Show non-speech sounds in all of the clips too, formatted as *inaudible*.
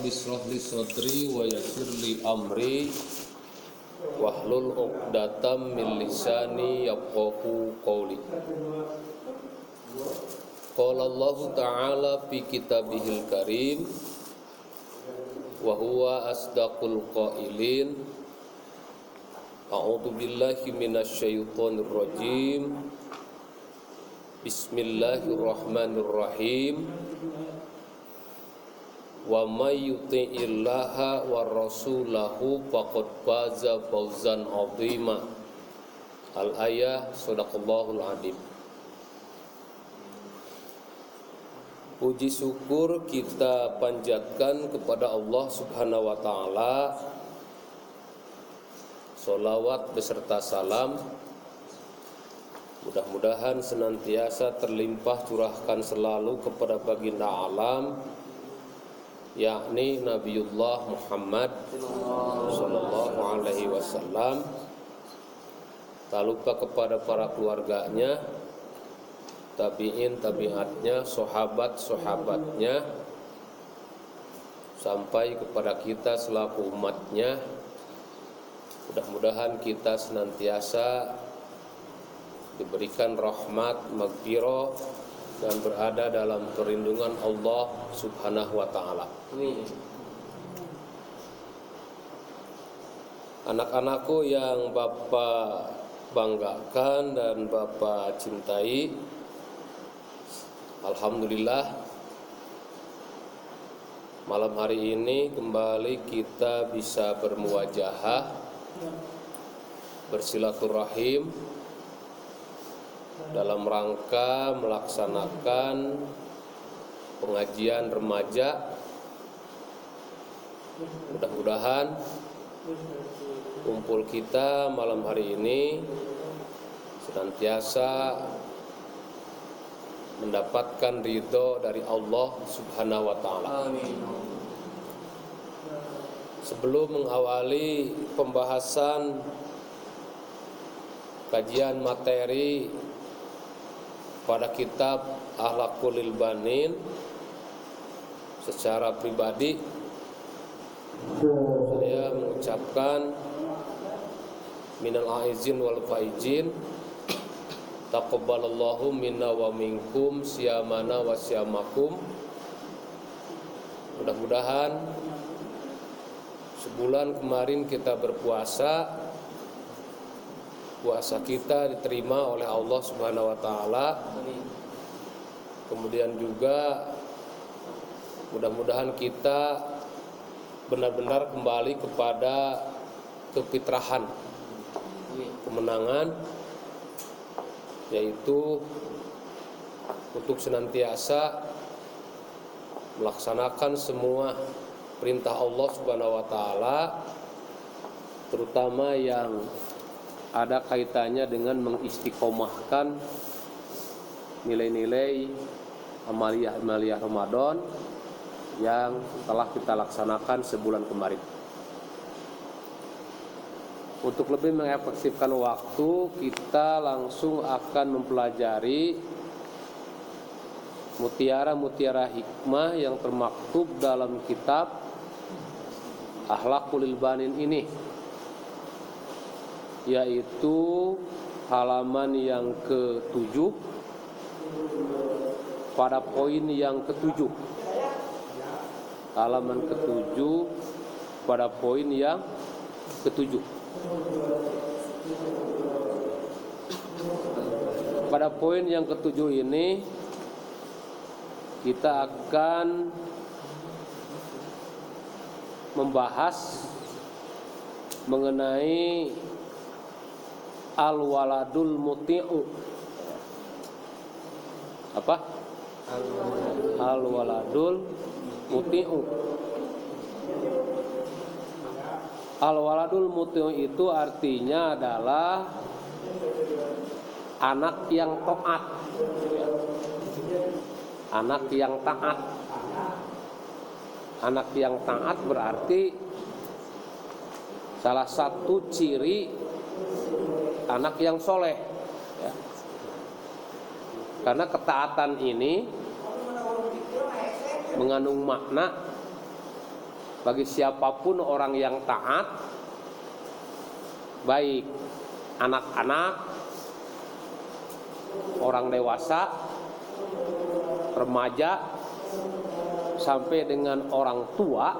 Rabbi israh li sadri wa yassir li amri. Wahlul 'uqdatam min lisani yafqahu qawli. Qala Allah Ta'ala fi kitabihil karim. Wa huwa asdaqul qailin. A'udzu billahi minasyaitonir rajim. Bismillahirrahmanirrahim Wa may yuti'illaha wa rasulahu faqad faza fawzan 'azima. Al-ayah sadaqallahul adim. Puji syukur kita panjatkan kepada Allah Subhanahu wa taala. Salawat beserta salam Mudah-mudahan senantiasa terlimpah curahkan selalu kepada baginda alam yakni Nabiullah Muhammad sallallahu alaihi wasallam. Tak lupa kepada para keluarganya tabi'in tabi'atnya sahabat-sahabatnya sampai kepada kita selaku umatnya. Mudah-mudahan kita senantiasa diberikan rahmat, magfirah dan berada dalam perlindungan Allah Subhanahu wa taala. Anak-anakku yang Bapak banggakan dan Bapak cintai Alhamdulillah Malam hari ini kembali kita bisa bermuajahah Bersilaturahim dalam rangka melaksanakan pengajian remaja mudah-mudahan kumpul kita malam hari ini senantiasa mendapatkan ridho dari Allah Subhanahu wa taala. Sebelum mengawali pembahasan kajian materi pada kitab Ahlakul Banin secara pribadi. Saya mengucapkan minal aizin wal faizin. Taqabbalallahu minna wa minkum siyamana wa siyamakum. Mudah-mudahan sebulan kemarin kita berpuasa puasa kita diterima oleh Allah Subhanahu wa taala. Kemudian juga mudah-mudahan kita benar-benar kembali kepada kefitrahan kemenangan yaitu untuk senantiasa melaksanakan semua perintah Allah Subhanahu wa taala terutama yang ada kaitannya dengan mengistiqomahkan nilai-nilai amaliyah-amaliyah Ramadan yang telah kita laksanakan sebulan kemarin. Untuk lebih mengefektifkan waktu, kita langsung akan mempelajari mutiara-mutiara hikmah yang termaktub dalam kitab Akhlakul Banin ini yaitu halaman yang ketujuh pada poin yang ketujuh. Halaman ketujuh pada poin yang ketujuh. Pada poin yang ketujuh ini kita akan membahas mengenai al-waladul muti'u. Apa? al-waladul muti'u. Al-waladul muti'u itu artinya adalah anak yang taat. Anak yang taat. Anak yang taat berarti salah satu ciri anak yang soleh ya. karena ketaatan ini mengandung makna bagi siapa pun orang yang taat baik anak-anak orang dewasa remaja sampai dengan orang tua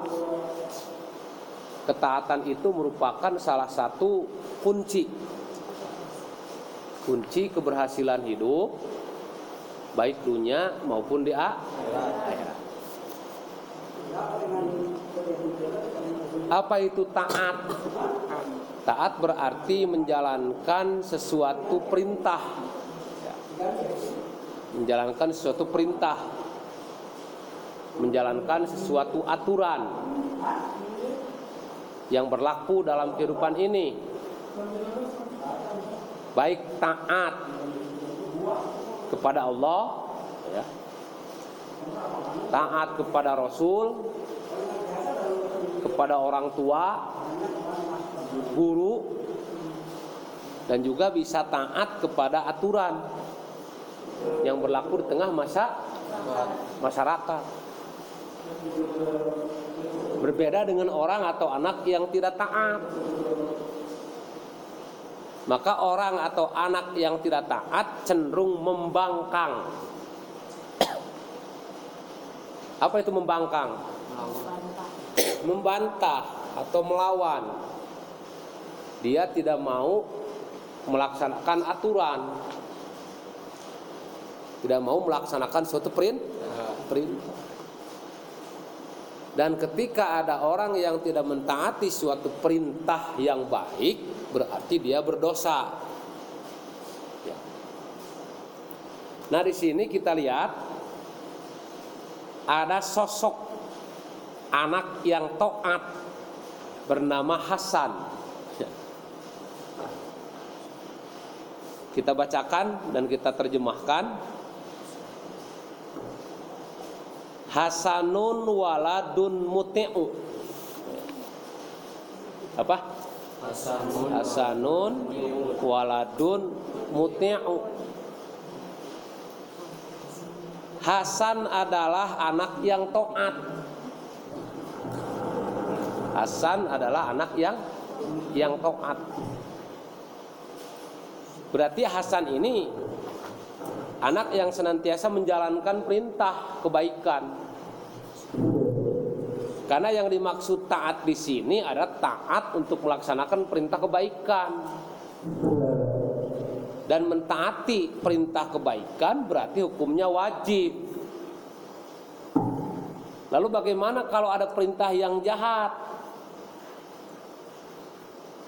ketaatan itu merupakan salah satu kunci kunci keberhasilan hidup baik dunia maupun di akhirat. Apa itu taat? Taat berarti menjalankan sesuatu perintah. Menjalankan sesuatu perintah. Menjalankan sesuatu aturan yang berlaku dalam kehidupan ini. Baik taat kepada Allah ya. Taat kepada Rasul kepada orang tua, guru dan juga bisa taat kepada aturan yang berlaku di tengah masa masyarakat. Berbeda dengan orang atau anak yang tidak taat. Maka orang atau anak yang tidak taat cenderung membangkang. Apa itu membangkang? Membantah atau melawan. Dia tidak mau melaksanakan aturan. Tidak mau melaksanakan suatu perintah. Dan ketika ada orang yang tidak mentaati suatu perintah yang baik, berarti dia berdosa. Ya. Nah di sini kita lihat ada sosok anak yang toat bernama Hasan. Ya. Kita bacakan dan kita terjemahkan. Hasanun waladun muti'u. Apa? Hasanun, waladun muti'u. Hasan adalah anak yang taat. Hasan adalah anak yang yang taat. Berarti Hasan ini anak yang senantiasa menjalankan perintah kebaikan. Karena yang dimaksud taat di sini adalah taat untuk melaksanakan perintah kebaikan. Dan mentaati perintah kebaikan berarti hukumnya wajib. Lalu bagaimana kalau ada perintah yang jahat?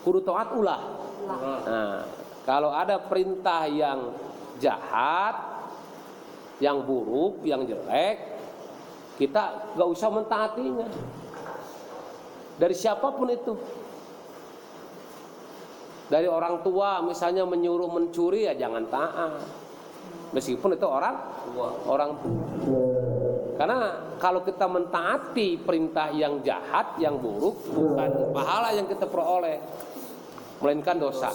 Kudu taat ulah. Nah, kalau ada perintah yang jahat, yang buruk, yang jelek, kita gak usah mentaatinya. Dari siapa pun itu. Dari orang tua misalnya menyuruh mencuri ya jangan taat. Meskipun itu orang orang tua. Karena kalau kita mentaati perintah yang jahat, yang buruk, bukan pahala yang kita peroleh, melainkan dosa.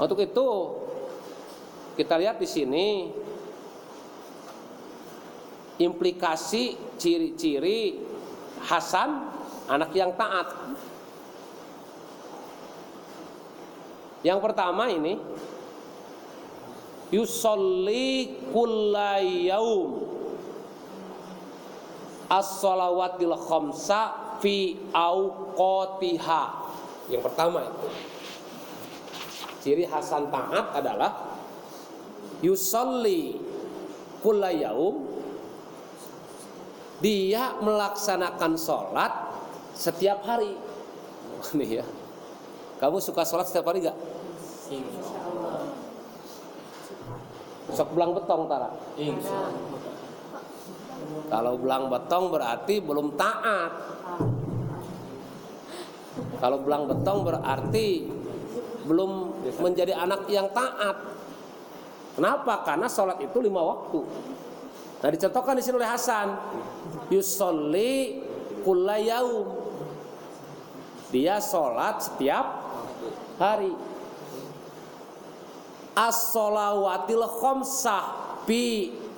Untuk itu kita lihat di sini implikasi ciri-ciri Hasan anak yang taat. Yang pertama ini yusolli kullayaum as-salawatil khamsa fi auqatiha. Yang pertama itu. Ciri Hasan taat adalah yusolli kullayaum dia melaksanakan sholat setiap hari. *laughs* Nih ya. Kamu suka sholat setiap hari gak? Sok belang betong tara. Kalau belang betong berarti belum taat. Kalau belang betong berarti belum menjadi anak yang taat. Kenapa? Karena sholat itu lima waktu. Nah dicontohkan di sini oleh Hasan. Yusolli kullayaum. Dia sholat setiap hari. As-sholawatil khomsah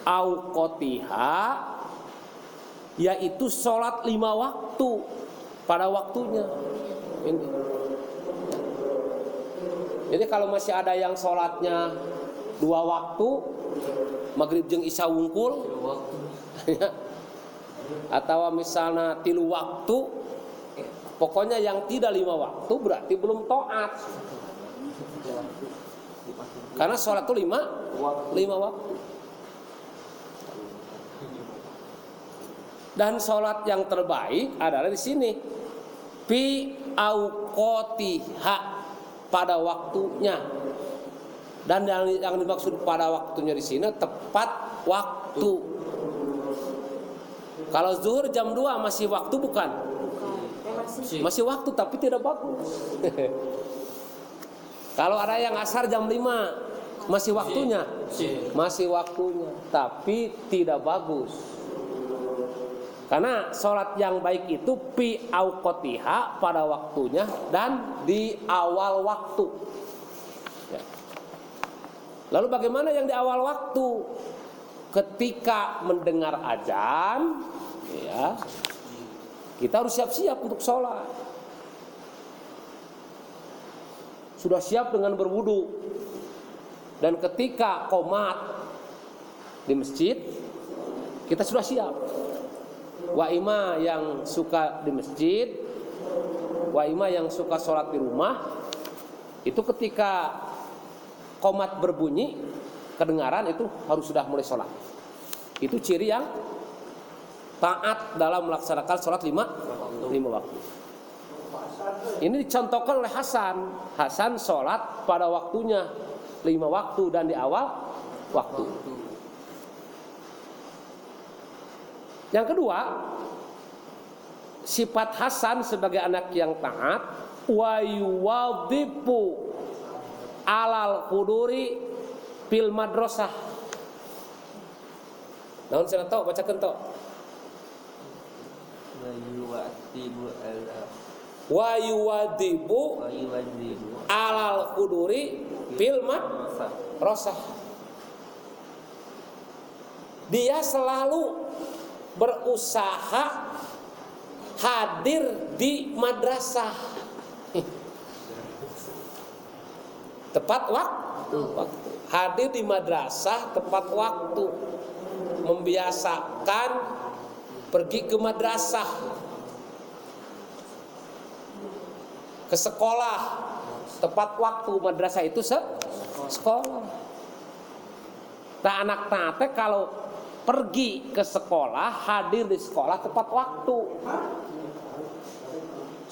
auqotiha yaitu sholat lima waktu pada waktunya. Ini. Jadi kalau masih ada yang sholatnya dua waktu, maghrib jeng isya wungkul, atau misalnya tilu waktu, pokoknya yang tidak lima waktu berarti belum toat. Karena sholat itu lima, lima waktu. Dan sholat yang terbaik adalah di sini. Fi auqotiha pada waktunya. Dan yang, yang dimaksud pada waktunya di sini tepat waktu. Kalau zuhur jam 2 masih waktu bukan? Masih waktu tapi tidak bagus. *laughs* Kalau ada yang asar jam 5 masih waktunya? Masih waktunya, tapi tidak bagus. Karena sholat yang baik itu pi auqotiha pada waktunya dan di awal waktu. Lalu bagaimana yang di awal waktu? Ketika mendengar ajan, ya, kita harus siap-siap untuk sholat. Sudah siap dengan berwudu. Dan ketika komat di masjid, kita sudah siap. Wa ima yang suka di masjid, wa ima yang suka sholat di rumah, itu ketika komat berbunyi, kedengaran itu harus sudah mulai sholat. Itu ciri yang taat dalam melaksanakan sholat lima, lima waktu. Ini dicontohkan oleh Hasan. Hasan sholat pada waktunya lima waktu dan di awal waktu. Yang kedua, sifat Hasan sebagai anak yang taat wa yuwadhibu alal kuduri fil madrasah. Naon saya tahu bacakan tahu. wa yuwadzibu alal kuduri fil madrasah. Dia selalu berusaha hadir di madrasah. *laughs* Tepat waktu. waktu. Hadir di madrasah tepat waktu. Membiasakan pergi ke madrasah. Ke sekolah. Tepat waktu madrasah itu se sekolah. Nah anak tate kalau pergi ke sekolah, hadir di sekolah tepat waktu.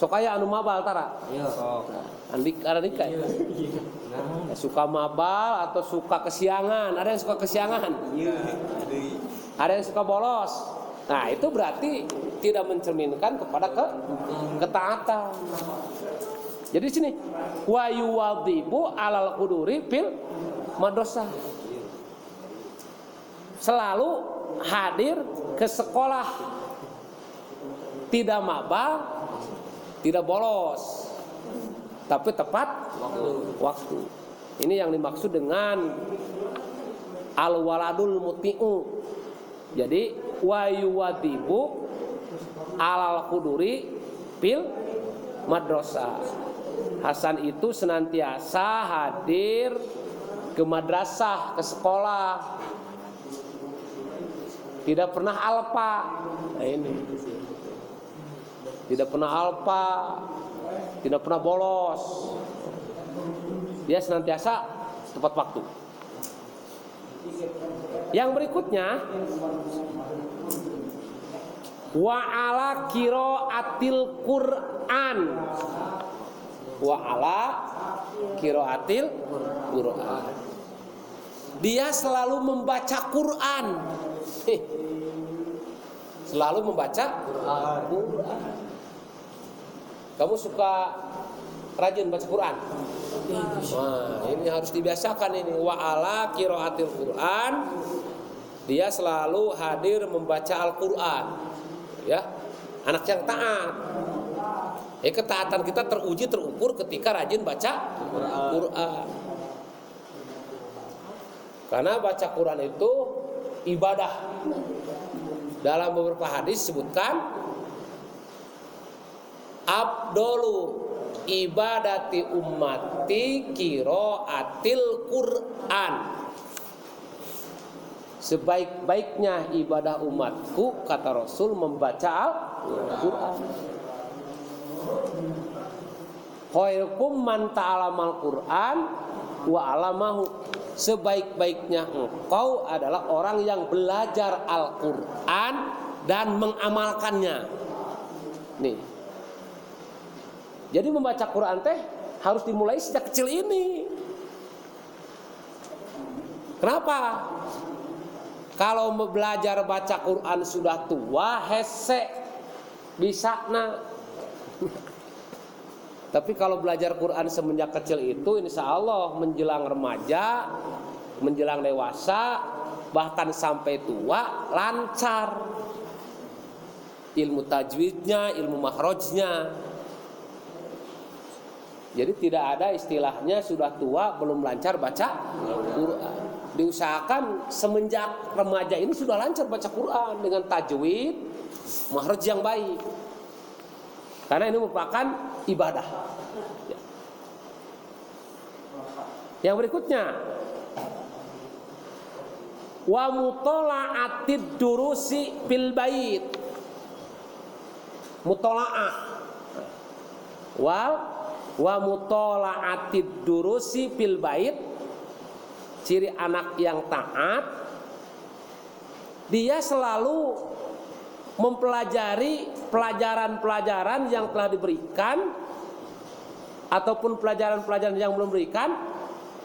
Sokaya anu mabal tara. ya sok Andik ada nikah. ya? Ya, Suka mabal atau suka kesiangan? Ada yang suka kesiangan? Ada yang suka bolos? Nah, itu berarti tidak mencerminkan kepada ke ketaatan. Jadi di sini wa yuwadhibu alal quduri fil madrasah. Selalu hadir ke sekolah. Tidak mabal, tidak bolos. Tapi tepat waktu. Ini yang dimaksud dengan al waladul muti'u. Jadi wa yuwadhibu alal quduri fil madrasah. Hasan itu senantiasa hadir ke madrasah, ke sekolah. Tidak pernah alpa. Nah ini. Tidak pernah alpa, tidak pernah bolos. Dia senantiasa tepat waktu. Yang berikutnya wa ala qiraatil Qur'an. Wa ala qiraatil Qur'an. Dia selalu membaca Quran. Heh. Selalu membaca Quran. Kamu suka rajin baca Quran? Wah, ini harus dibiasakan ini. Wa ala qiraatil Quran. Dia selalu hadir membaca Al-Qur'an. Ya. Anak yang taat. Ya, ketaatan kita teruji terukur ketika rajin baca Quran. Karena baca Quran itu ibadah. Dalam beberapa hadis sebutkan Abdolu ibadati ummati atil Quran Sebaik-baiknya ibadah umatku kata Rasul membaca Al-Quran Khairukum man ta'alamal Quran wa alamahu sebaik-baiknya engkau adalah orang yang belajar Al-Qur'an dan mengamalkannya. Nih. Jadi membaca Quran teh harus dimulai sejak kecil ini. Kenapa? Kalau belajar baca Quran sudah tua, hese bisa nah *laughs* tapi kalau belajar Quran semenjak kecil itu insya Allah menjelang remaja, menjelang dewasa, bahkan sampai tua lancar. Ilmu tajwidnya, ilmu mahrojnya. Jadi tidak ada istilahnya sudah tua belum lancar baca Quran. Diusahakan semenjak remaja ini sudah lancar baca Quran dengan tajwid, mahroj yang baik. Karena ini merupakan ibadah. Ya. Yang berikutnya wa mutola'atid durusi fil bait. Mutola'ah. Wal wa mutola'atid durusi fil bait. Ciri anak yang taat dia selalu mempelajari pelajaran-pelajaran yang telah diberikan ataupun pelajaran-pelajaran yang belum diberikan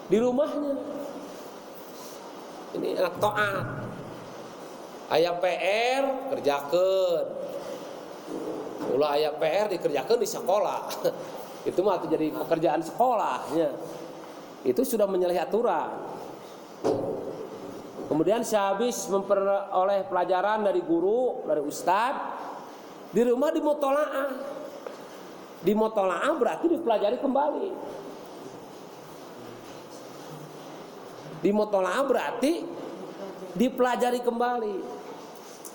di rumahnya. Ini anak taat. Ayah PR kerjakan. Ulah ayah PR dikerjakan di sekolah. *laughs* Itu mah jadi pekerjaan sekolahnya. Itu sudah menyalahi aturan. Kemudian sehabis memperoleh pelajaran dari guru, dari ustadz, di rumah di mutolaah. Di mutolaah berarti dipelajari kembali. Di mutolaah berarti dipelajari kembali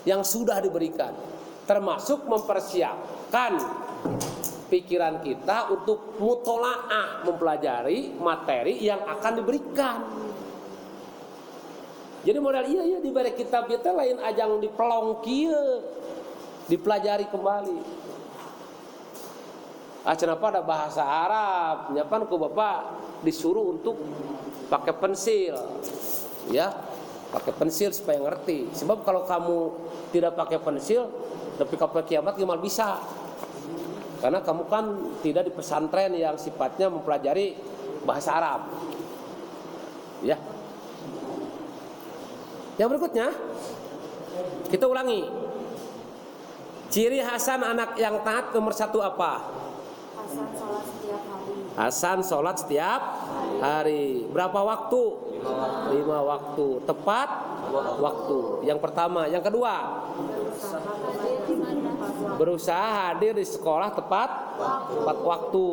yang sudah diberikan. Termasuk mempersiapkan pikiran kita untuk mutolaah mempelajari materi yang akan diberikan. Jadi modal iya iya di balik kitab kita lain ajang dipelong kia, dipelajari kembali. Ah kenapa ada bahasa Arab? Nyapan ku bapak disuruh untuk pakai pensil, ya pakai pensil supaya ngerti. Sebab kalau kamu tidak pakai pensil, tapi kapan kiamat gimana bisa? Karena kamu kan tidak di pesantren yang sifatnya mempelajari bahasa Arab. Ya, yang berikutnya kita ulangi. Ciri Hasan anak yang taat nomor satu apa? Hasan sholat setiap hari. Hasan sholat setiap hari. Berapa waktu? Lima waktu. Tepat waktu. Yang pertama. Yang kedua? Berusaha hadir di sekolah tepat tepat waktu.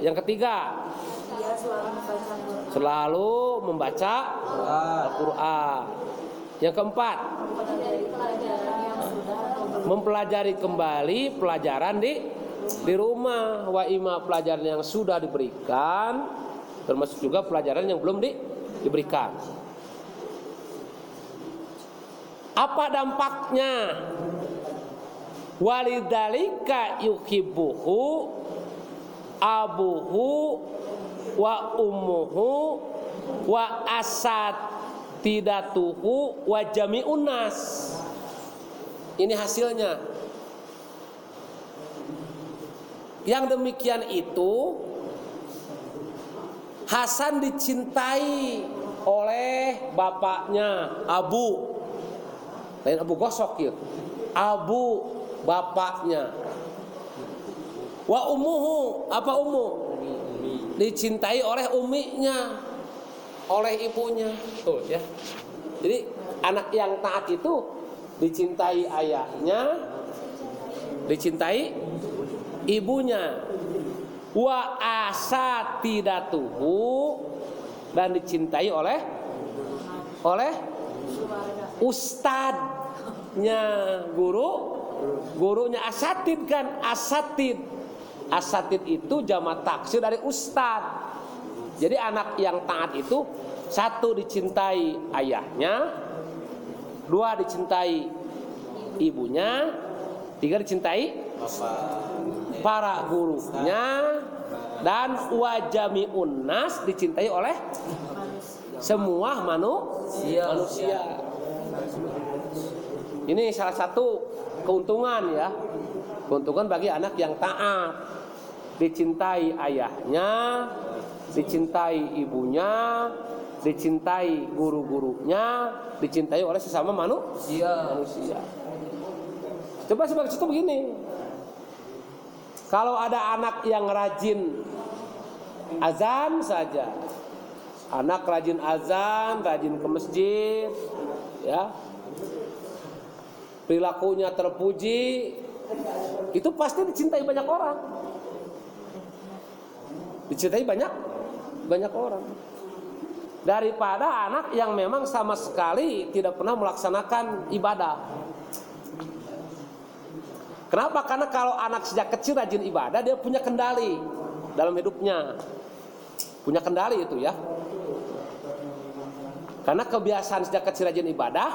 Yang ketiga? Selalu membaca Al-Quran. Yang keempat, mempelajari kembali pelajaran di di rumah wa ima pelajaran yang sudah diberikan termasuk juga pelajaran yang belum di, diberikan. Apa dampaknya? Walidalika yukibuhu abuhu wa ummuhu wa asad tidak tuhu wajami unas. Ini hasilnya. Yang demikian itu Hasan dicintai oleh bapaknya Abu. Lain Abu Gosok ya. Abu bapaknya. Wa umuhu apa umu? Dicintai oleh uminya oleh ibunya. Tuh ya. Jadi anak yang taat itu dicintai ayahnya, dicintai ibunya. Wa asa tidak tuhu dan dicintai oleh oleh ustad. gurunya guru gurunya asatid kan asatid asatid itu jama taksir dari ustad jadi anak yang taat itu satu dicintai ayahnya dua dicintai ibunya tiga dicintai para gurunya dan wajami unas dicintai oleh semua manusia. manusia. Ini salah satu keuntungan ya. Keuntungan bagi anak yang taat. Dicintai ayahnya, dicintai ibunya, dicintai guru-gurunya, dicintai oleh sesama manusia. manusia. Coba sebagai contoh begini. Kalau ada anak yang rajin azan saja, anak rajin azan, rajin ke masjid, ya, perilakunya terpuji, itu pasti dicintai banyak orang. Dicintai banyak banyak orang. Daripada anak yang memang sama sekali tidak pernah melaksanakan ibadah. Kenapa? Karena kalau anak sejak kecil rajin ibadah, dia punya kendali dalam hidupnya. Punya kendali itu ya. Karena kebiasaan sejak kecil rajin ibadah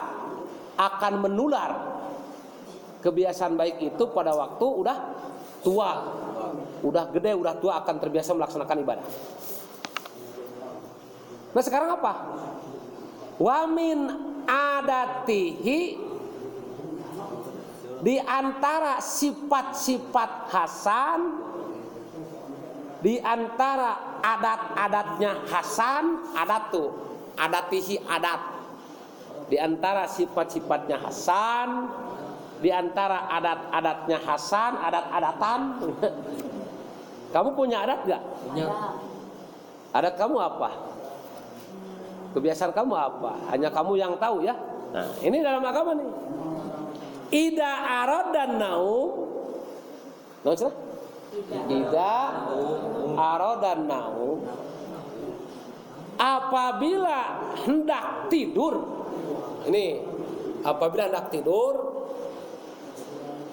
akan menular kebiasaan baik itu pada waktu udah tua. Udah gede, udah tua akan terbiasa melaksanakan ibadah. Nah sekarang apa? Wamin adatihi di antara sifat-sifat Hasan di antara adat-adatnya Hasan adat tuh adatihi adat di antara sifat-sifatnya Hasan di antara adat-adatnya Hasan adat-adatan *laughs* kamu punya adat gak? Punya. Adat kamu apa? Kebiasaan kamu apa? Hanya kamu yang tahu ya. Nah, ini dalam agama nih. Ida arad dan naum. Naum sudah? Ida arad dan naum. Apabila hendak tidur. Ini apabila hendak tidur.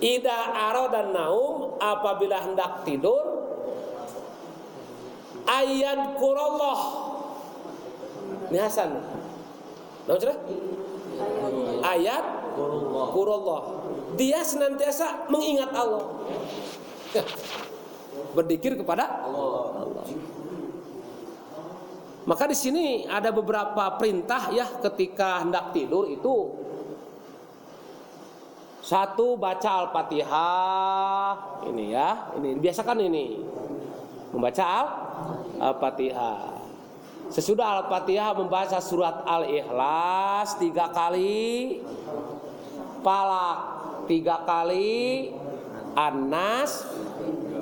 Ida arad dan naum apabila hendak tidur ayat kurallah. Ini Hasan. Sudah? ayat kurallah. Dia senantiasa mengingat Allah. *laughs* Berdikir kepada Allah. Maka di sini ada beberapa perintah ya ketika hendak tidur itu satu baca al-fatihah ini ya ini biasakan ini membaca al- Al-Fatihah. Sesudah Al-Fatihah membaca surat Al-Ikhlas tiga kali, Palak tiga kali, Anas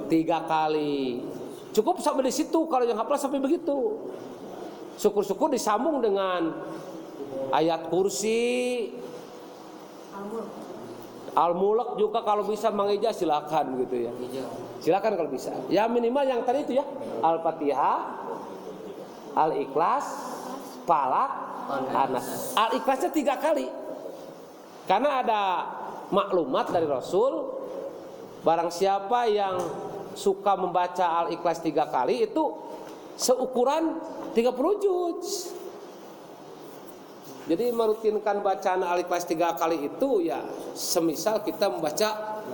tiga kali. Cukup sampai di situ kalau yang hafal sampai begitu. Syukur-syukur disambung dengan ayat kursi, Al-Mulk juga kalau bisa mengeja silakan gitu ya. Silakan kalau bisa. Ya minimal yang tadi itu ya. Al-Fatihah, Al-Ikhlas, Palak, Anas. Al-Ikhlasnya tiga kali. Karena ada maklumat dari Rasul barang siapa yang suka membaca Al-Ikhlas tiga kali itu seukuran 30 juz. Jadi merutinkan bacaan Al-Ikhlas tiga kali itu ya semisal kita membaca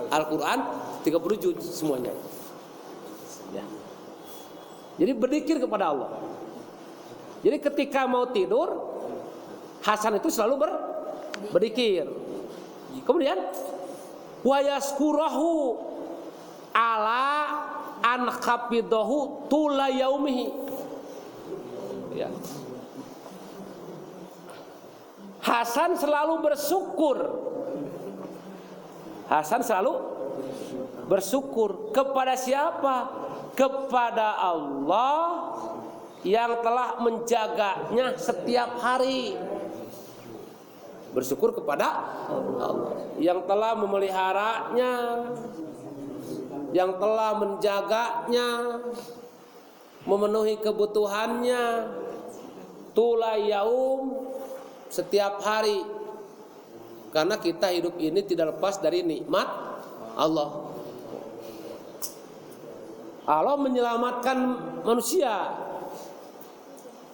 Al-Quran 30 juz semuanya. Ya. Jadi berzikir kepada Allah. Jadi ketika mau tidur Hasan itu selalu ber, berzikir. Kemudian wayaskurahu ala an khafidahu tula yaumihi. Ya. Hasan selalu bersyukur. Hasan selalu bersyukur kepada siapa? Kepada Allah yang telah menjaganya setiap hari. Bersyukur kepada Allah yang telah memeliharanya, yang telah menjaganya, memenuhi kebutuhannya. Tula yaum setiap hari Karena kita hidup ini tidak lepas dari nikmat Allah. Allah menyelamatkan manusia.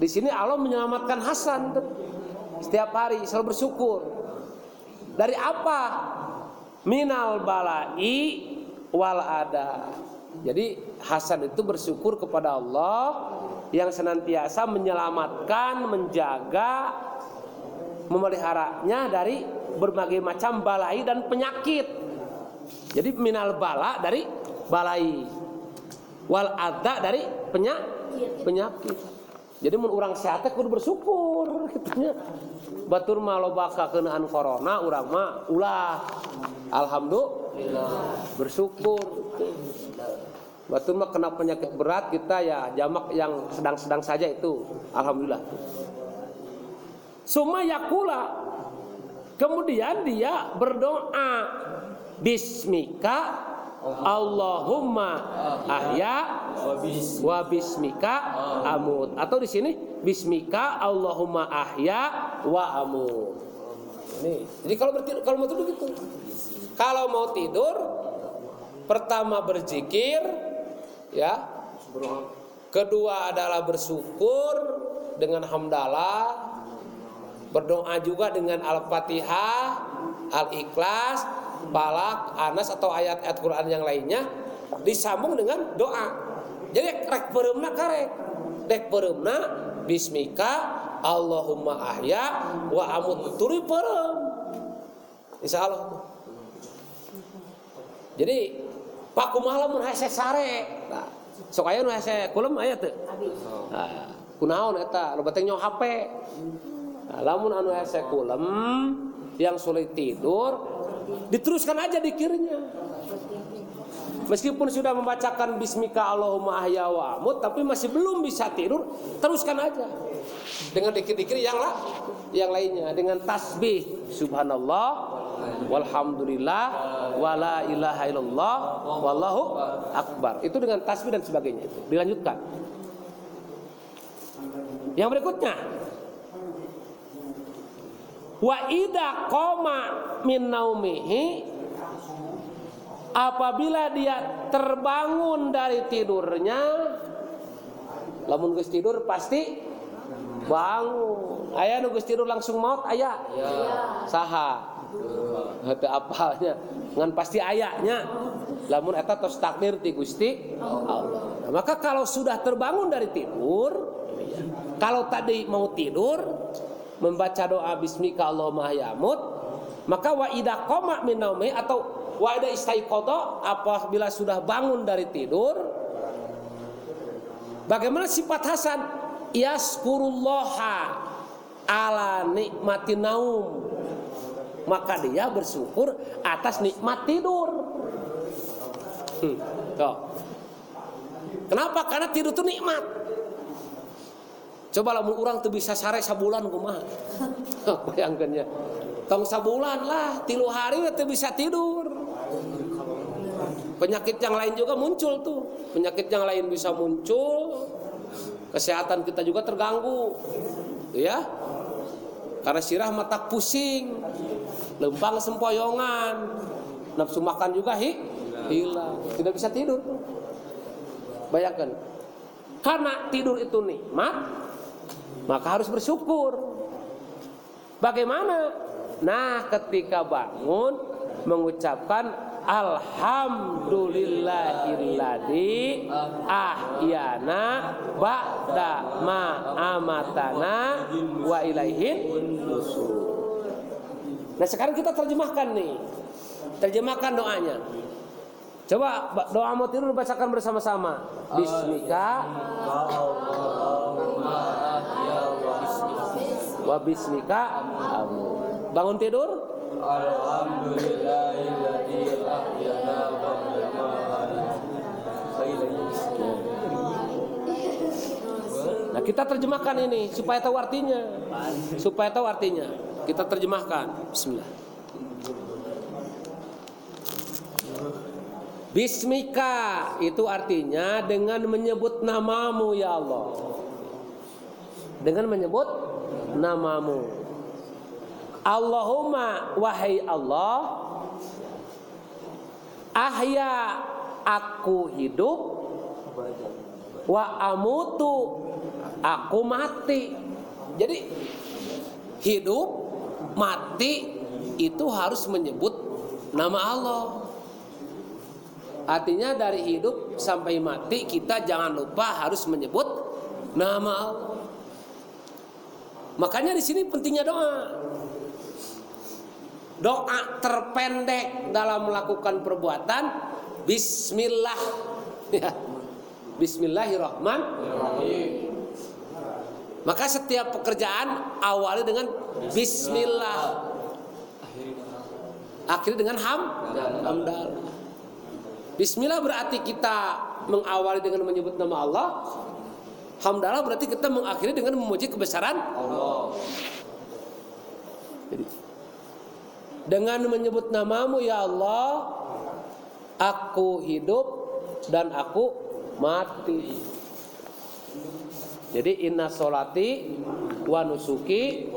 Di sini Allah menyelamatkan Hasan setiap hari selalu bersyukur. Dari apa? Minal balai wal ada. Jadi Hasan itu bersyukur kepada Allah yang senantiasa menyelamatkan, menjaga, memeliharanya dari berbagai macam balai dan penyakit. Jadi minal bala dari balai, wal ada dari penyakit. penyakit. Jadi mun urang sehat kudu bersyukur gitu Batur mah lobaka keunaan corona urang mah ulah alhamdulillah bersyukur. Batur mah kena penyakit berat kita ya jamak yang sedang-sedang saja itu alhamdulillah. Suma yakula kemudian dia berdoa bismika Allahumma ahya wa bismika amut atau di sini bismika Allahumma ahya wa amut. Jadi kalau kalau mau tidur gitu. Kalau mau tidur pertama berzikir ya. Kedua adalah bersyukur dengan hamdalah. Berdoa juga dengan Al-Fatihah, Al-Ikhlas, Balak, Anas atau ayat-ayat Quran yang lainnya disambung dengan doa. Jadi rek beremna karek. Rek beremna bismika Allahumma ahya wa amut turi perem. Insya Allah. Jadi Pak kumaha mun hese sare. Nah, sok aya nu hese kulem aya teu? Nah, kunaon eta? Loba teh HP. Nah, lamun anu hese kulem yang sulit tidur diteruskan aja dikirnya. Meskipun sudah membacakan bismika Allahumma ahya wa amut tapi masih belum bisa tidur, teruskan aja. Dengan dikir-dikir yang lah, yang lainnya dengan tasbih subhanallah walhamdulillah wala ilaha illallah wallahu akbar. Itu dengan tasbih dan sebagainya itu. Dilanjutkan. Yang berikutnya wa ida koma min naumihi apabila dia terbangun dari tidurnya lamun geus tidur pasti bangun. Aya nu geus tidur langsung maut aya? Saha. Hete apalnya? Ngan pasti ayahnya lamun eta tos takdir ti Gusti Allah. Maka kalau sudah terbangun dari tidur kalau tadi mau tidur membaca doa bismika Allahumma yamut maka wa idza qama min atau wa idza istaiqadha apabila sudah bangun dari tidur bagaimana sifat Hasan? Yaskurullaha ala nikmati naum. Maka dia bersyukur atas nikmat tidur. Hmm, kenapa? Karena tidur itu nikmat Coba lah orang tuh bisa sare sabulan kumaha. *laughs* Bayangkannya. Tong sabulan lah, tilu hari tuh bisa tidur. Penyakit yang lain juga muncul tuh. Penyakit yang lain bisa muncul. Kesehatan kita juga terganggu. Ya. Karena sirah mata pusing. Lempang sempoyongan. Nafsu makan juga hi, hilang. Tidak bisa tidur. Bayangkan. Karena tidur itu nikmat, maka harus bersyukur. Bagaimana? Nah, ketika bangun mengucapkan Alhamdulillahilladzi ahyana ba'da ma amatana wa ilaihin Nah, sekarang kita terjemahkan nih. Terjemahkan doanya. Coba doa mau tidur bacakan bersama-sama. Bismika wa bismika. Bangun tidur. Nah kita terjemahkan ini supaya tahu artinya. Supaya tahu artinya. Kita terjemahkan. Bismillah. Bismika itu artinya dengan menyebut namamu ya Allah. Dengan menyebut namamu. Allahumma wahai Allah ahya aku hidup wa amutu aku mati. Jadi hidup mati itu harus menyebut nama Allah. Artinya dari hidup sampai mati kita jangan lupa harus menyebut nama Allah makanya di sini pentingnya doa. Doa terpendek dalam melakukan perbuatan. Bismillah. *laughs* Ya. Bismillahirrahmanirrahim. Maka setiap pekerjaan awali dengan Bismillah. Akhirnya dengan ham Bismillah berarti kita mengawali dengan menyebut nama Allah Hamdalah berarti kita mengakhiri dengan memuji kebesaran Allah Jadi dengan menyebut namamu ya Allah Aku hidup dan aku mati Jadi inna solati wa nusuki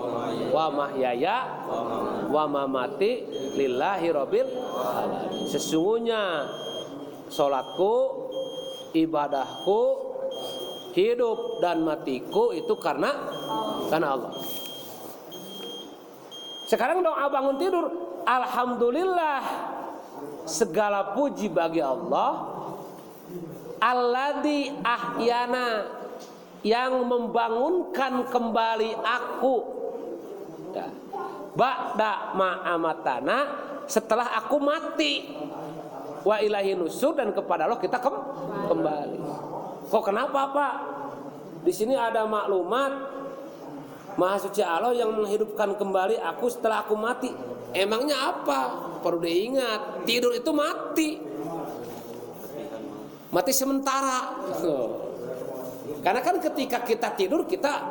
wa mahyaya wa mamati lillahi rabbil. Sesungguhnya solatku, ibadahku, hidup dan matiku itu karena karena Allah. Sekarang doa bangun tidur, alhamdulillah segala puji bagi Allah Alladzi ahyana yang membangunkan kembali aku. Ba'da ma'amatana setelah aku mati wa ilahi nusur dan kepada Allah kita kem kembali. Kok kenapa Pak? Di sini ada maklumat Maha suci Allah yang menghidupkan kembali aku setelah aku mati. Emangnya apa? Perlu diingat, tidur itu mati. Mati sementara. Karena kan ketika kita tidur kita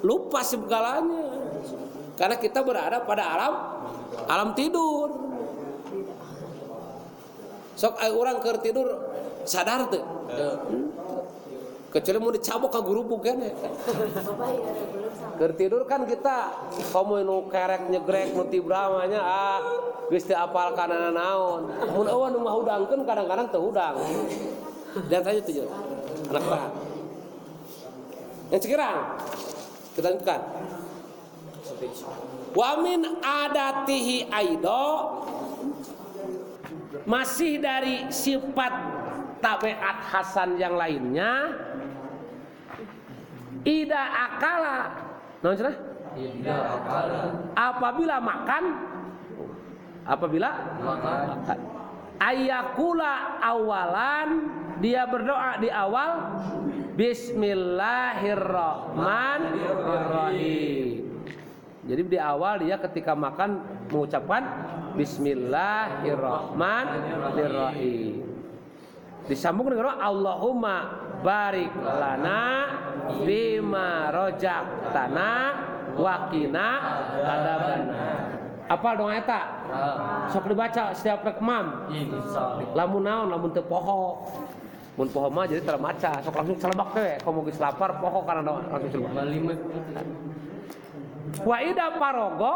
lupa segalanya. Karena kita berada pada alam alam tidur. Sok ay orang ke tidur sadar tuh. Kecuali mau dicabok ke guru bukan ya. Tidur kan kita kamu nu kerek nyegrek nu tibramanya ah geus teu apal kana naon. Mun eueuh nu mahudangkeun kadang-kadang teu hudang. Dan tanya tuh anak bahan. Yang sekarang kita lanjutkan. Wa min adatihi aido masih dari sifat tabiat hasan yang lainnya ida akala. Non cenah? apabila makan apabila makan. ayakula awalan dia berdoa di awal Bismillahirrahmanirrahim. Jadi di awal dia ketika makan mengucapkan Bismillahirrahmanirrahim. Disambung dengan Allahumma barik lana bima rojak tanah wakina adabana apa dong eta? Sok dibaca setiap rekmam. Lamun naon lamun teu poho. Mun poho mah jadi termaca sok langsung celebak teh komo geus lapar poho karena doa langsung celebak. Wa ida parogo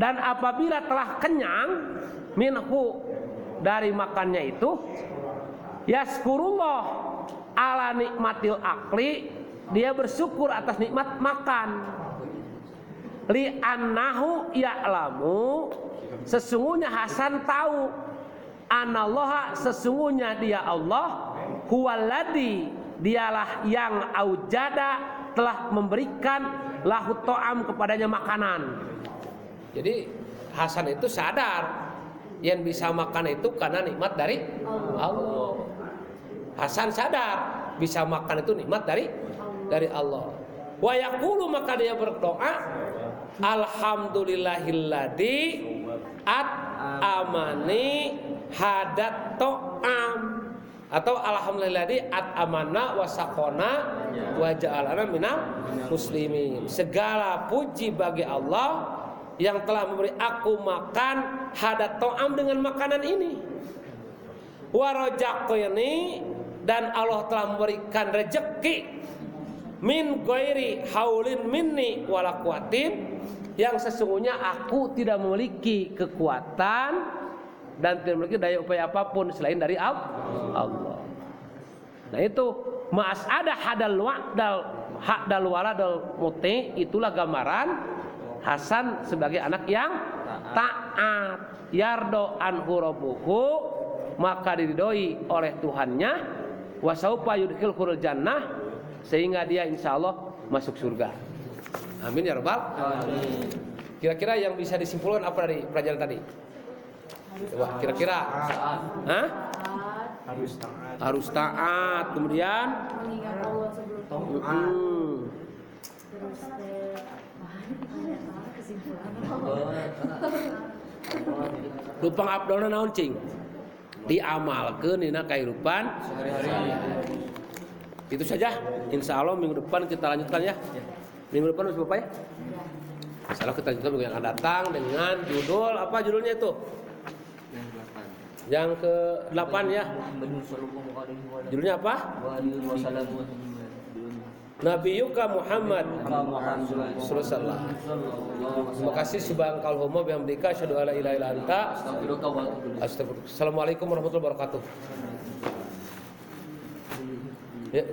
dan apabila telah kenyang minhu dari makannya itu yaskurullah ala nikmatil akli dia bersyukur atas nikmat makan. Li annahu ya'lamu sesungguhnya Hasan tahu. Anallaha sesungguhnya dia Allah. Huwaladzi dialah yang aujada telah memberikan lahu to'am kepadanya makanan. Jadi Hasan itu sadar yang bisa makan itu karena nikmat dari Allah. Hasan sadar bisa makan itu nikmat dari dari Allah. Wa yaqulu maka dia berdoa Alhamdulillahilladzi at amani hadat to'am atau alhamdulilladzi at amana wa sakona wa ja'alana minal muslimin. Segala puji bagi Allah yang telah memberi aku makan hadat to'am dengan makanan ini. Warojaqini dan Allah telah memberikan rejeki min goiri haulin minni wala kuatin yang sesungguhnya aku tidak memiliki kekuatan dan tidak memiliki daya upaya apa pun selain dari Al- Allah. Nah itu mas ada hadal wa'dal hadal waladal muti itulah gambaran Hasan sebagai anak yang taat yardo rabbuhu maka diridhoi oleh Tuhannya wasaupa yudkhilul jannah sehingga dia insya Allah masuk surga. Amin ya rabbal. Kira-kira yang bisa disimpulkan apa dari pelajaran tadi? Coba kira-kira. Hah? harus taat Harus taat, kemudian mengingat Allah sebelum hmm, terus teh mana kesimpulan lupang abdona naon cing diamalkan dina kehidupan itu saja. Insya Allah minggu depan kita lanjutkan ya. Minggu depan harus apa ya? Insya Allah kita lanjutkan minggu yang akan datang dengan judul apa judulnya itu? Yang delapan. yang ke 8 ya. Wa judulnya apa Nabi Yuka Muhammad Rasulullah Terima kasih subhanakal homo bihamdika asyhadu alla ilaha illa anta. Assalamualaikum warahmatullahi wabarakatuh. Ya.